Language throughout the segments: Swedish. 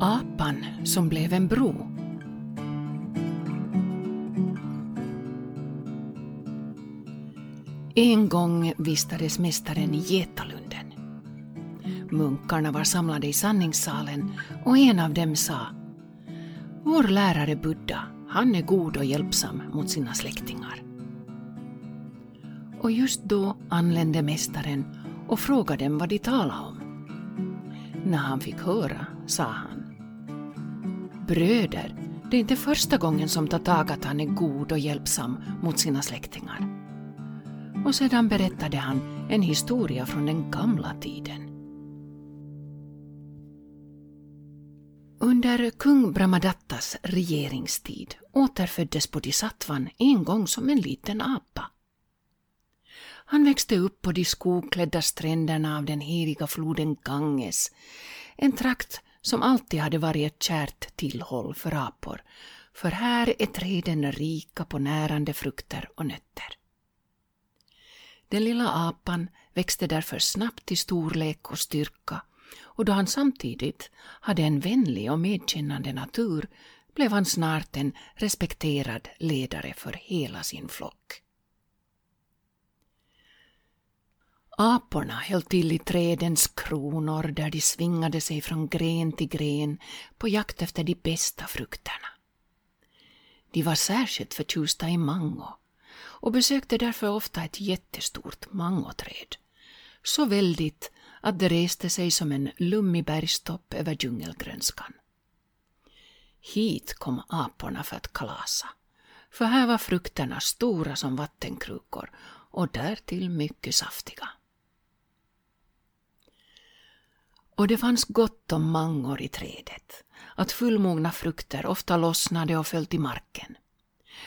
Apan som blev en bro. En gång vistades mästaren i Getalunden. Munkarna var samlade i sanningssalen och en av dem sa Vår lärare Buddha, han är god och hjälpsam mot sina släktingar. Och just då anlände mästaren och frågade dem vad de talade om. När han fick höra sa han Bröder, det är inte första gången som Tatagatan är god och hjälpsam mot sina släktingar. Och sedan berättade han en historia från den gamla tiden. Under kung Brahmadattas regeringstid återföddes Bodhisattvan en gång som en liten apa. Han växte upp på de skogklädda stränderna av den heliga floden Ganges, en trakt som alltid hade varit ett kärt tillhåll för apor, för här är träden rika på närande frukter och nötter. Den lilla apan växte därför snabbt i storlek och styrka och då han samtidigt hade en vänlig och medkännande natur blev han snart en respekterad ledare för hela sin flock. Aporna höll till i trädens kronor där de svingade sig från gren till gren på jakt efter de bästa frukterna. De var särskilt förtjusta i mango och besökte därför ofta ett jättestort mangoträd. Så väldigt att det reste sig som en lummig bergstopp över djungelgrönskan. Hit kom aporna för att kalasa, för här var frukterna stora som vattenkrukor och därtill mycket saftiga. Och det fanns gott om mangor i trädet, att fullmogna frukter ofta lossnade och föll till marken.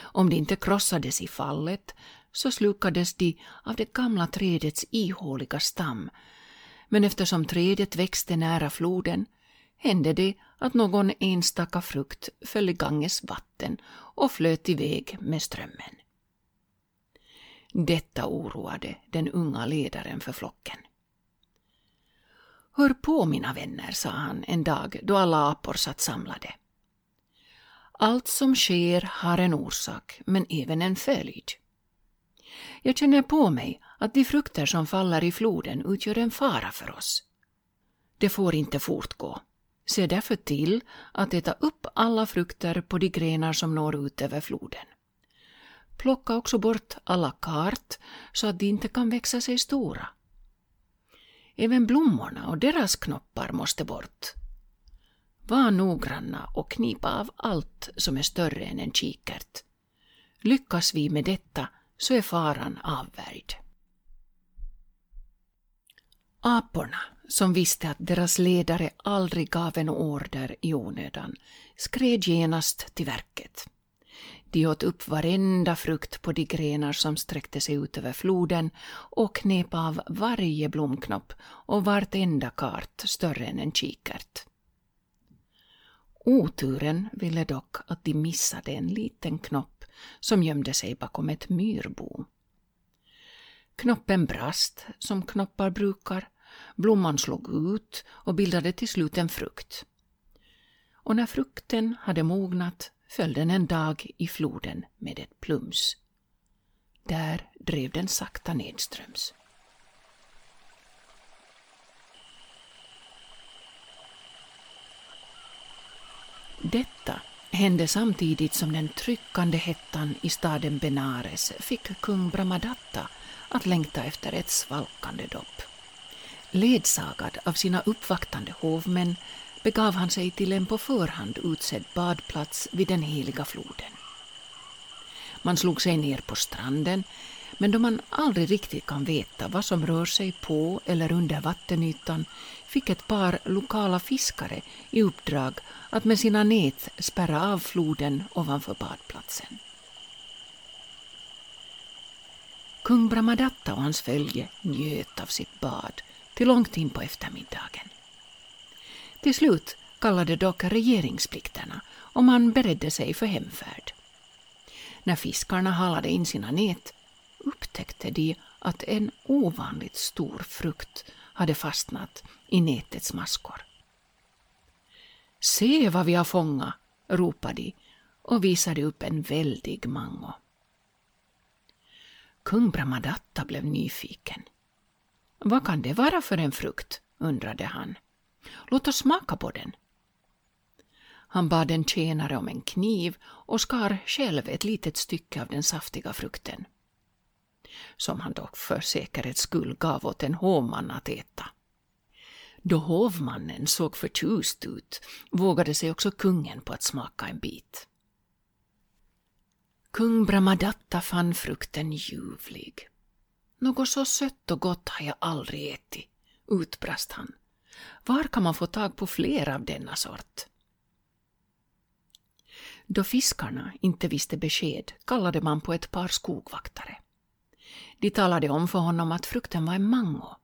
Om de inte krossades i fallet så slukades de av det gamla trädets ihåliga stam, men eftersom trädet växte nära floden hände det att någon enstaka frukt föll i Ganges vatten och flöt iväg med strömmen. Detta oroade den unga ledaren för flocken. Hör på mina vänner, sa han en dag då alla apor satt samlade. Allt som sker har en orsak, men även en följd. Jag känner på mig att de frukter som faller i floden utgör en fara för oss. Det får inte fortgå. Se därför till att äta upp alla frukter på de grenar som når ut över floden. Plocka också bort alla kart så att de inte kan växa sig stora. Även blommorna och deras knoppar måste bort. Var noggranna och knip av allt som är större än en kikert. Lyckas vi med detta så är faran avvärjd. Aporna, som visste att deras ledare aldrig gav en order i onödan, skred genast till verket. De åt upp varenda frukt på de grenar som sträckte sig ut över floden och knep av varje blomknopp och vartenda kart större än en kikert. Oturen ville dock att de missade en liten knopp som gömde sig bakom ett myrbo. Knoppen brast, som knoppar brukar, blomman slog ut och bildade till slut en frukt. Och när frukten hade mognat föll den en dag i floden med ett plums. Där drev den sakta nedströms. Detta hände samtidigt som den tryckande hettan i staden Benares fick kung Brahmadatta att längta efter ett svalkande dopp. Ledsagad av sina uppvaktande hovmän begav han sig till en på förhand utsedd badplats vid den heliga floden. Man slog sig ner på stranden, men då man aldrig riktigt kan veta vad som rör sig på eller under vattenytan fick ett par lokala fiskare i uppdrag att med sina nät spärra av floden ovanför badplatsen. Kung Brahmadatta och hans följe njöt av sitt bad till långt in på eftermiddagen. Till slut kallade dock regeringsplikterna och man beredde sig för hemfärd. När fiskarna halade in sina nät upptäckte de att en ovanligt stor frukt hade fastnat i nätets maskor. Se vad vi har fångat, ropade de och visade upp en väldig mango. Kung Brahmadatta blev nyfiken. Vad kan det vara för en frukt? undrade han. Låt oss smaka på den. Han bad en tjänare om en kniv och skar själv ett litet stycke av den saftiga frukten. Som han dock för säkerhets skull gav åt en hovman att äta. Då hovmannen såg förtjust ut vågade sig också kungen på att smaka en bit. Kung Brahmadatta fann frukten ljuvlig. Något så sött och gott har jag aldrig ätit, utbrast han. Var kan man få tag på fler av denna sort? Då fiskarna inte visste besked kallade man på ett par skogvaktare. De talade om för honom att frukten var en mango.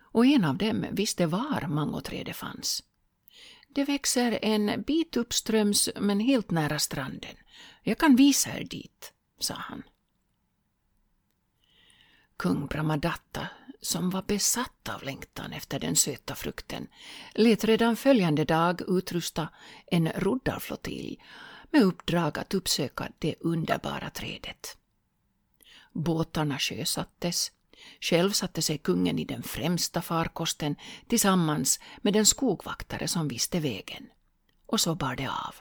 Och en av dem visste var mangoträdet fanns. Det växer en bit uppströms men helt nära stranden. Jag kan visa er dit, sa han. Kung Brahmadatta, som var besatt av längtan efter den söta frukten, lät redan följande dag utrusta en roddarflottilj med uppdrag att uppsöka det underbara trädet. Båtarna sjösattes. Själv satte sig kungen i den främsta farkosten tillsammans med den skogvaktare som visste vägen. Och så bar det av.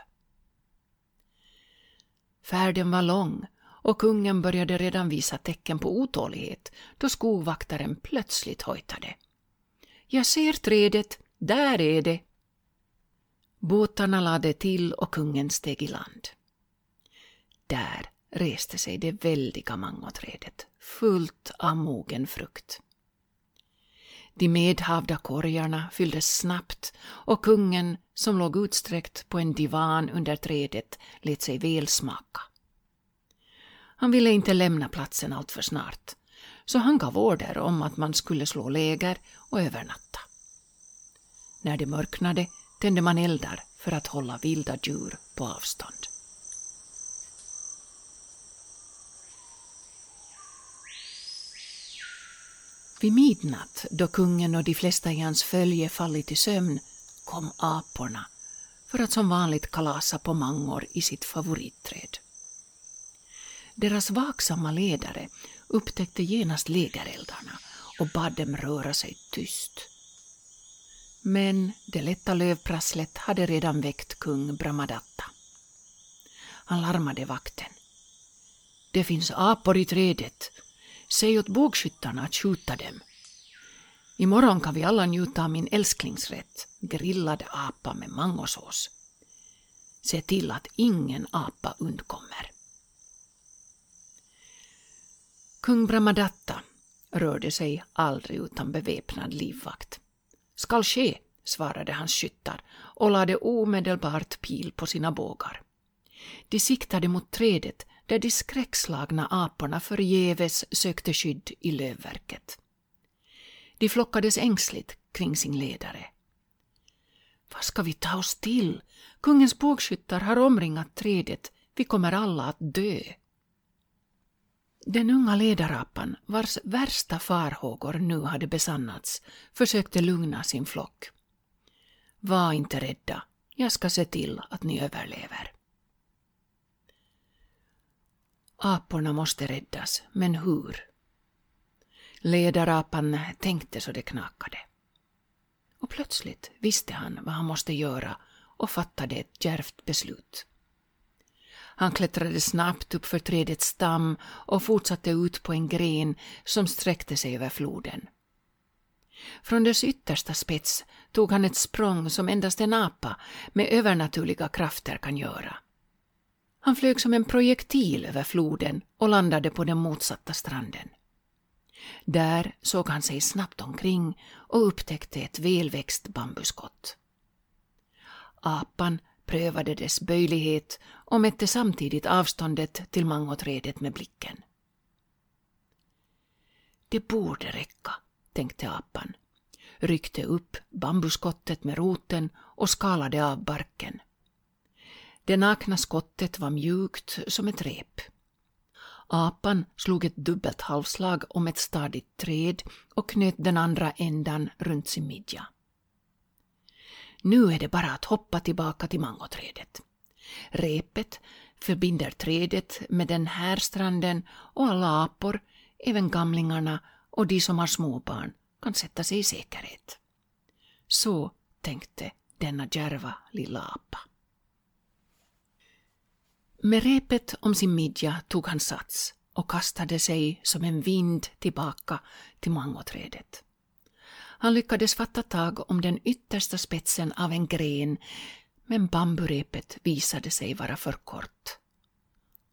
Färden var lång och kungen började redan visa tecken på otålighet då skogvaktaren plötsligt hojtade. Jag ser trädet, där är det. Båtarna lade till och kungen steg i land. Där reste sig det väldiga mangoträdet, fullt av mogen frukt. De medhavda korgarna fylldes snabbt och kungen, som låg utsträckt på en divan under trädet, lät sig väl smaka. Han ville inte lämna platsen alltför snart, så han gav order om att man skulle slå läger och övernatta. När det mörknade tände man eldar för att hålla vilda djur på avstånd. Vid midnatt, då kungen och de flesta i hans följe fallit i sömn, kom aporna för att som vanligt kalasa på mangor i sitt favoritträd. Deras vaksamma ledare upptäckte genast lägereldarna och bad dem röra sig tyst. Men det lätta lövprasslet hade redan väckt kung Brahmadatta. Han larmade vakten. Det finns apor i trädet. Säg åt bågskyttarna att skjuta dem. Imorgon kan vi alla njuta av min älsklingsrätt, grillad apa med mangosås. Se till att ingen apa undkommer. Kung Brahmadatta rörde sig aldrig utan beväpnad livvakt. Skall ske, svarade hans skyttar och lade omedelbart pil på sina bågar. De siktade mot trädet där de skräckslagna aporna förgäves sökte skydd i lövverket. De flockades ängsligt kring sin ledare. Vad ska vi ta oss till? Kungens bågskyttar har omringat trädet. Vi kommer alla att dö. Den unga ledarapan, vars värsta farhågor nu hade besannats, försökte lugna sin flock. Var inte rädda, jag ska se till att ni överlever. Aporna måste räddas, men hur? Ledarapan tänkte så det knakade. Och plötsligt visste han vad han måste göra och fattade ett djärvt beslut. Han klättrade snabbt upp för trädets stam och fortsatte ut på en gren som sträckte sig över floden. Från dess yttersta spets tog han ett språng som endast en apa med övernaturliga krafter kan göra. Han flög som en projektil över floden och landade på den motsatta stranden. Där såg han sig snabbt omkring och upptäckte ett välväxt bambuskott. Apan prövade dess böjlighet och mätte samtidigt avståndet till mangoträdet med blicken. Det borde räcka, tänkte apan, ryckte upp bambuskottet med roten och skalade av barken. Det nakna skottet var mjukt som ett rep. Apan slog ett dubbelt halvslag om ett stadigt träd och knöt den andra ändan runt sin midja. Nu är det bara att hoppa tillbaka till mangoträdet. Repet förbinder trädet med den här stranden och alla apor, även gamlingarna och de som har småbarn, kan sätta sig i säkerhet. Så tänkte denna djärva lilla apa. Med repet om sin midja tog han sats och kastade sig som en vind tillbaka till mangoträdet. Han lyckades fatta tag om den yttersta spetsen av en gren men bamburepet visade sig vara för kort.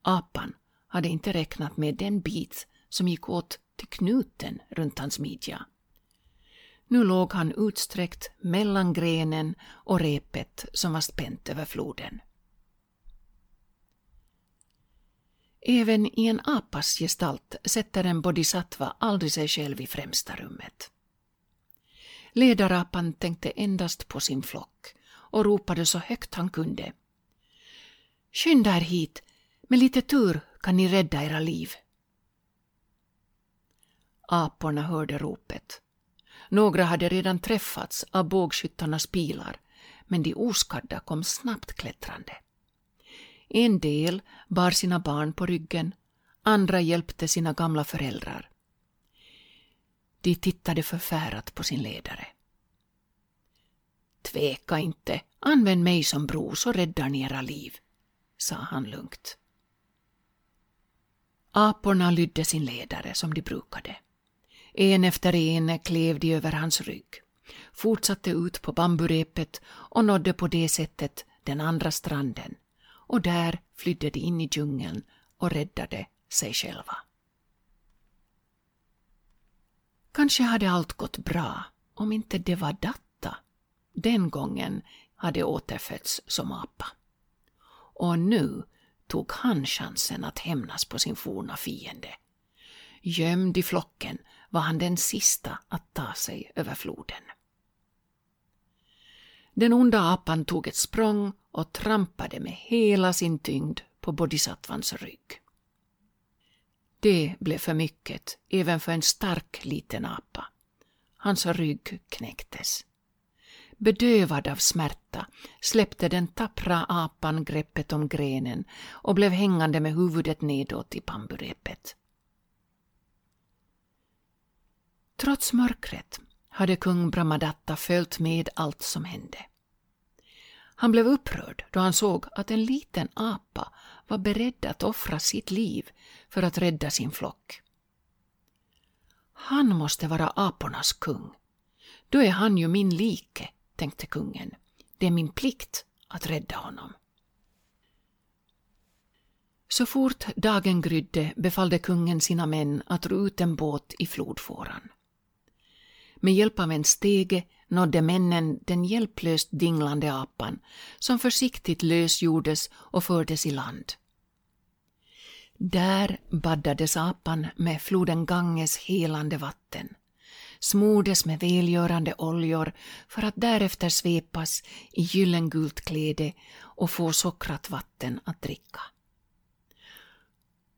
Apan hade inte räknat med den bit som gick åt till knuten runt hans midja. Nu låg han utsträckt mellan grenen och repet som var spänt över floden. Även i en apas gestalt sätter en bodhisattva aldrig sig själv i främsta rummet. Ledarapan tänkte endast på sin flock och ropade så högt han kunde. Skynda er hit, med lite tur kan ni rädda era liv. Aporna hörde ropet. Några hade redan träffats av bågskyttarnas pilar, men de oskadda kom snabbt klättrande. En del bar sina barn på ryggen, andra hjälpte sina gamla föräldrar. De tittade förfärat på sin ledare. Tveka inte, använd mig som bro så räddar ni era liv, sa han lugnt. Aporna lydde sin ledare som de brukade. En efter en klev de över hans rygg, fortsatte ut på bamburepet och nådde på det sättet den andra stranden och där flydde de in i djungeln och räddade sig själva. Kanske hade allt gått bra om inte det var Datta den gången hade återfötts som apa. Och nu tog han chansen att hämnas på sin forna fiende. Gömd i flocken var han den sista att ta sig över floden. Den onda apan tog ett språng och trampade med hela sin tyngd på bodhisattvans rygg. Det blev för mycket även för en stark liten apa. Hans rygg knäcktes. Bedövad av smärta släppte den tappra apan greppet om grenen och blev hängande med huvudet nedåt i bamburepet. Trots mörkret hade kung Brahmadatta följt med allt som hände. Han blev upprörd då han såg att en liten apa var beredd att offra sitt liv för att rädda sin flock. Han måste vara apornas kung. Då är han ju min like, tänkte kungen. Det är min plikt att rädda honom. Så fort dagen grydde befallde kungen sina män att ro ut en båt i flodfåran. Med hjälp av en stege nådde männen den hjälplöst dinglande apan som försiktigt lösgjordes och fördes i land. Där baddades apan med floden Ganges helande vatten, smordes med välgörande oljor för att därefter svepas i gyllengult kläde och få sockrat vatten att dricka.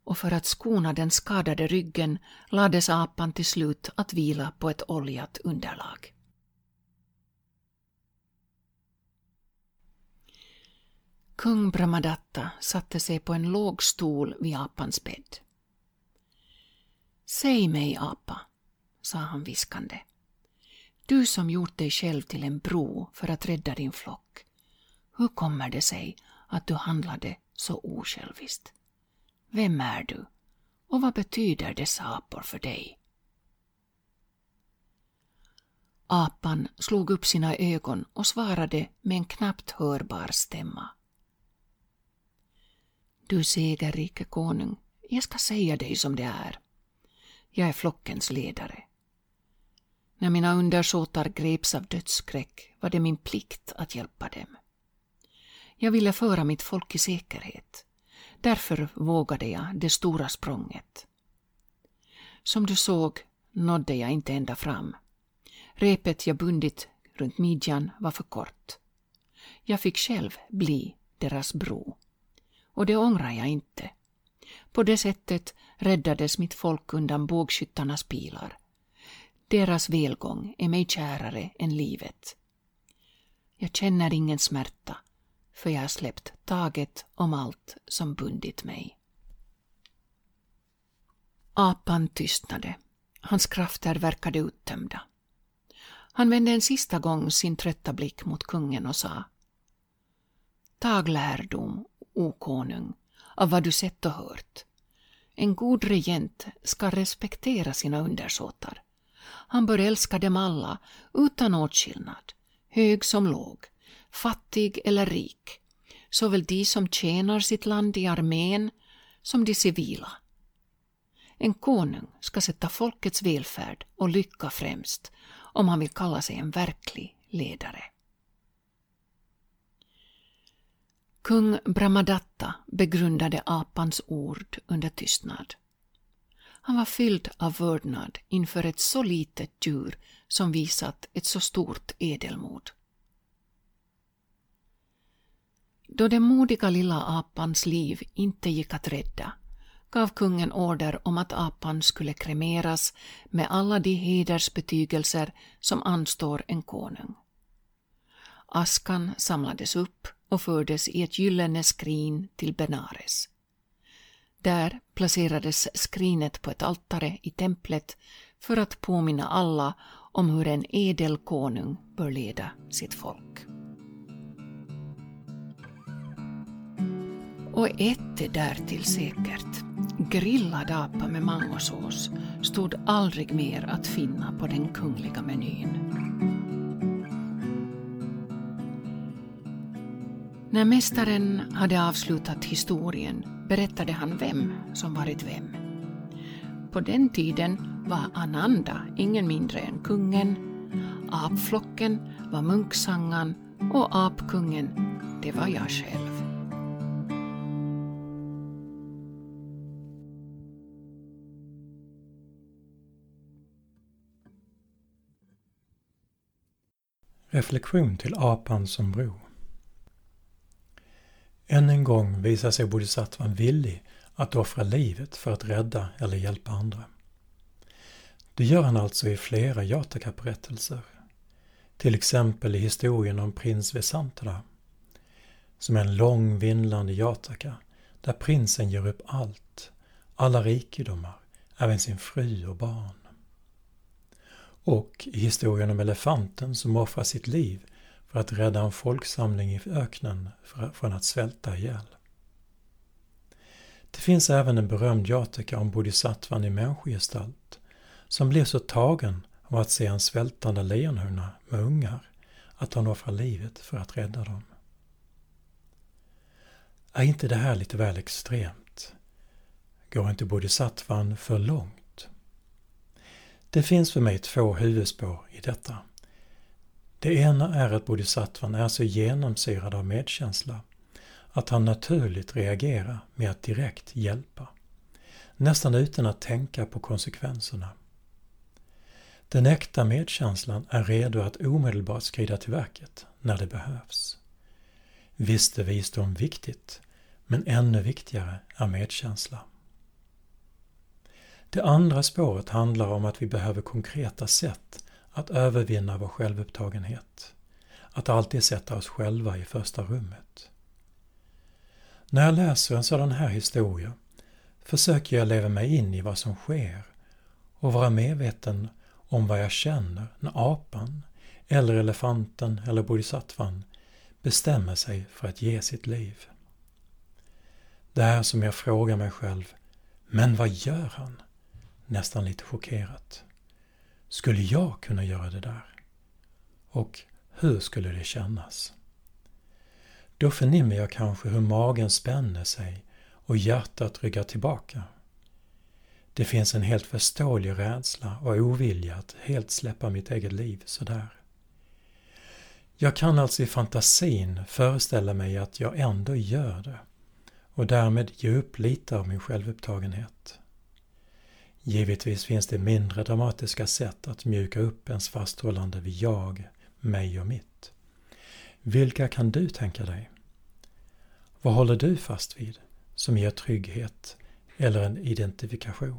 Och för att skona den skadade ryggen lades apan till slut att vila på ett oljat underlag. Kung Brahmadatta satte sig på en låg stol vid apans bädd. Säg mig, apa, sa han viskande. Du som gjort dig själv till en bro för att rädda din flock. Hur kommer det sig att du handlade så osjälviskt? Vem är du? Och vad betyder dessa apor för dig? Apan slog upp sina ögon och svarade med en knappt hörbar stämma. Du segerrike konung, jag ska säga dig som det är. Jag är flockens ledare. När mina undersåtar greps av dödsskräck var det min plikt att hjälpa dem. Jag ville föra mitt folk i säkerhet. Därför vågade jag det stora språnget. Som du såg nådde jag inte ända fram. Repet jag bundit runt midjan var för kort. Jag fick själv bli deras bro och det ångrar jag inte. På det sättet räddades mitt folk undan bågskyttarnas pilar. Deras välgång är mig kärare än livet. Jag känner ingen smärta, för jag har släppt taget om allt som bundit mig. Apan tystnade. Hans krafter verkade uttömda. Han vände en sista gång sin trötta blick mot kungen och sa Tag lärdom, o konung, av vad du sett och hört. En god regent ska respektera sina undersåtar. Han bör älska dem alla utan åtskillnad, hög som låg, fattig eller rik, såväl de som tjänar sitt land i armén som de civila. En konung ska sätta folkets välfärd och lycka främst om han vill kalla sig en verklig ledare. Kung Brahmadatta begrundade apans ord under tystnad. Han var fylld av vördnad inför ett så litet djur som visat ett så stort edelmod. Då den modiga lilla apans liv inte gick att rädda gav kungen order om att apan skulle kremeras med alla de hedersbetygelser som anstår en konung. Askan samlades upp och fördes i ett gyllene skrin till Benares. Där placerades skrinet på ett altare i templet för att påminna alla om hur en edel konung bör leda sitt folk. Och ett är därtill säkert. Grillad apa med mangosås stod aldrig mer att finna på den kungliga menyn. När mästaren hade avslutat historien berättade han vem som varit vem. På den tiden var Ananda ingen mindre än kungen, apflocken var munksangan och apkungen, det var jag själv. Reflektion till apan som bro. Än en gång visar sig bodhisattvan villig att offra livet för att rädda eller hjälpa andra. Det gör han alltså i flera Jataka-berättelser. Till exempel i historien om prins Vesantra, som är en lång vindlande Jataka där prinsen ger upp allt, alla rikedomar, även sin fru och barn. Och i historien om elefanten som offrar sitt liv för att rädda en folksamling i öknen från att svälta ihjäl. Det finns även en berömd jataka om bodhisattvan i människogestalt som blir så tagen av att se en svältande lejonhona med ungar att han offrar livet för att rädda dem. Är inte det här lite väl extremt? Går inte bodhisattvan för långt? Det finns för mig två huvudspår i detta. Det ena är att bodhisattvan är så genomsyrad av medkänsla att han naturligt reagerar med att direkt hjälpa. Nästan utan att tänka på konsekvenserna. Den äkta medkänslan är redo att omedelbart skrida till verket när det behövs. Visst är visdom viktigt, men ännu viktigare är medkänsla. Det andra spåret handlar om att vi behöver konkreta sätt att övervinna vår självupptagenhet. Att alltid sätta oss själva i första rummet. När jag läser en sådan här historia försöker jag leva mig in i vad som sker och vara medveten om vad jag känner när apan, eller elefanten eller bodhisattvan bestämmer sig för att ge sitt liv. Det är som jag frågar mig själv, men vad gör han? Nästan lite chockerat. Skulle jag kunna göra det där? Och hur skulle det kännas? Då förnimmer jag kanske hur magen spänner sig och hjärtat ryggar tillbaka. Det finns en helt förståelig rädsla och ovilja att helt släppa mitt eget liv sådär. Jag kan alltså i fantasin föreställa mig att jag ändå gör det och därmed ge upp lite av min självupptagenhet. Givetvis finns det mindre dramatiska sätt att mjuka upp ens fasthållande vid jag, mig och mitt. Vilka kan du tänka dig? Vad håller du fast vid som ger trygghet eller en identifikation?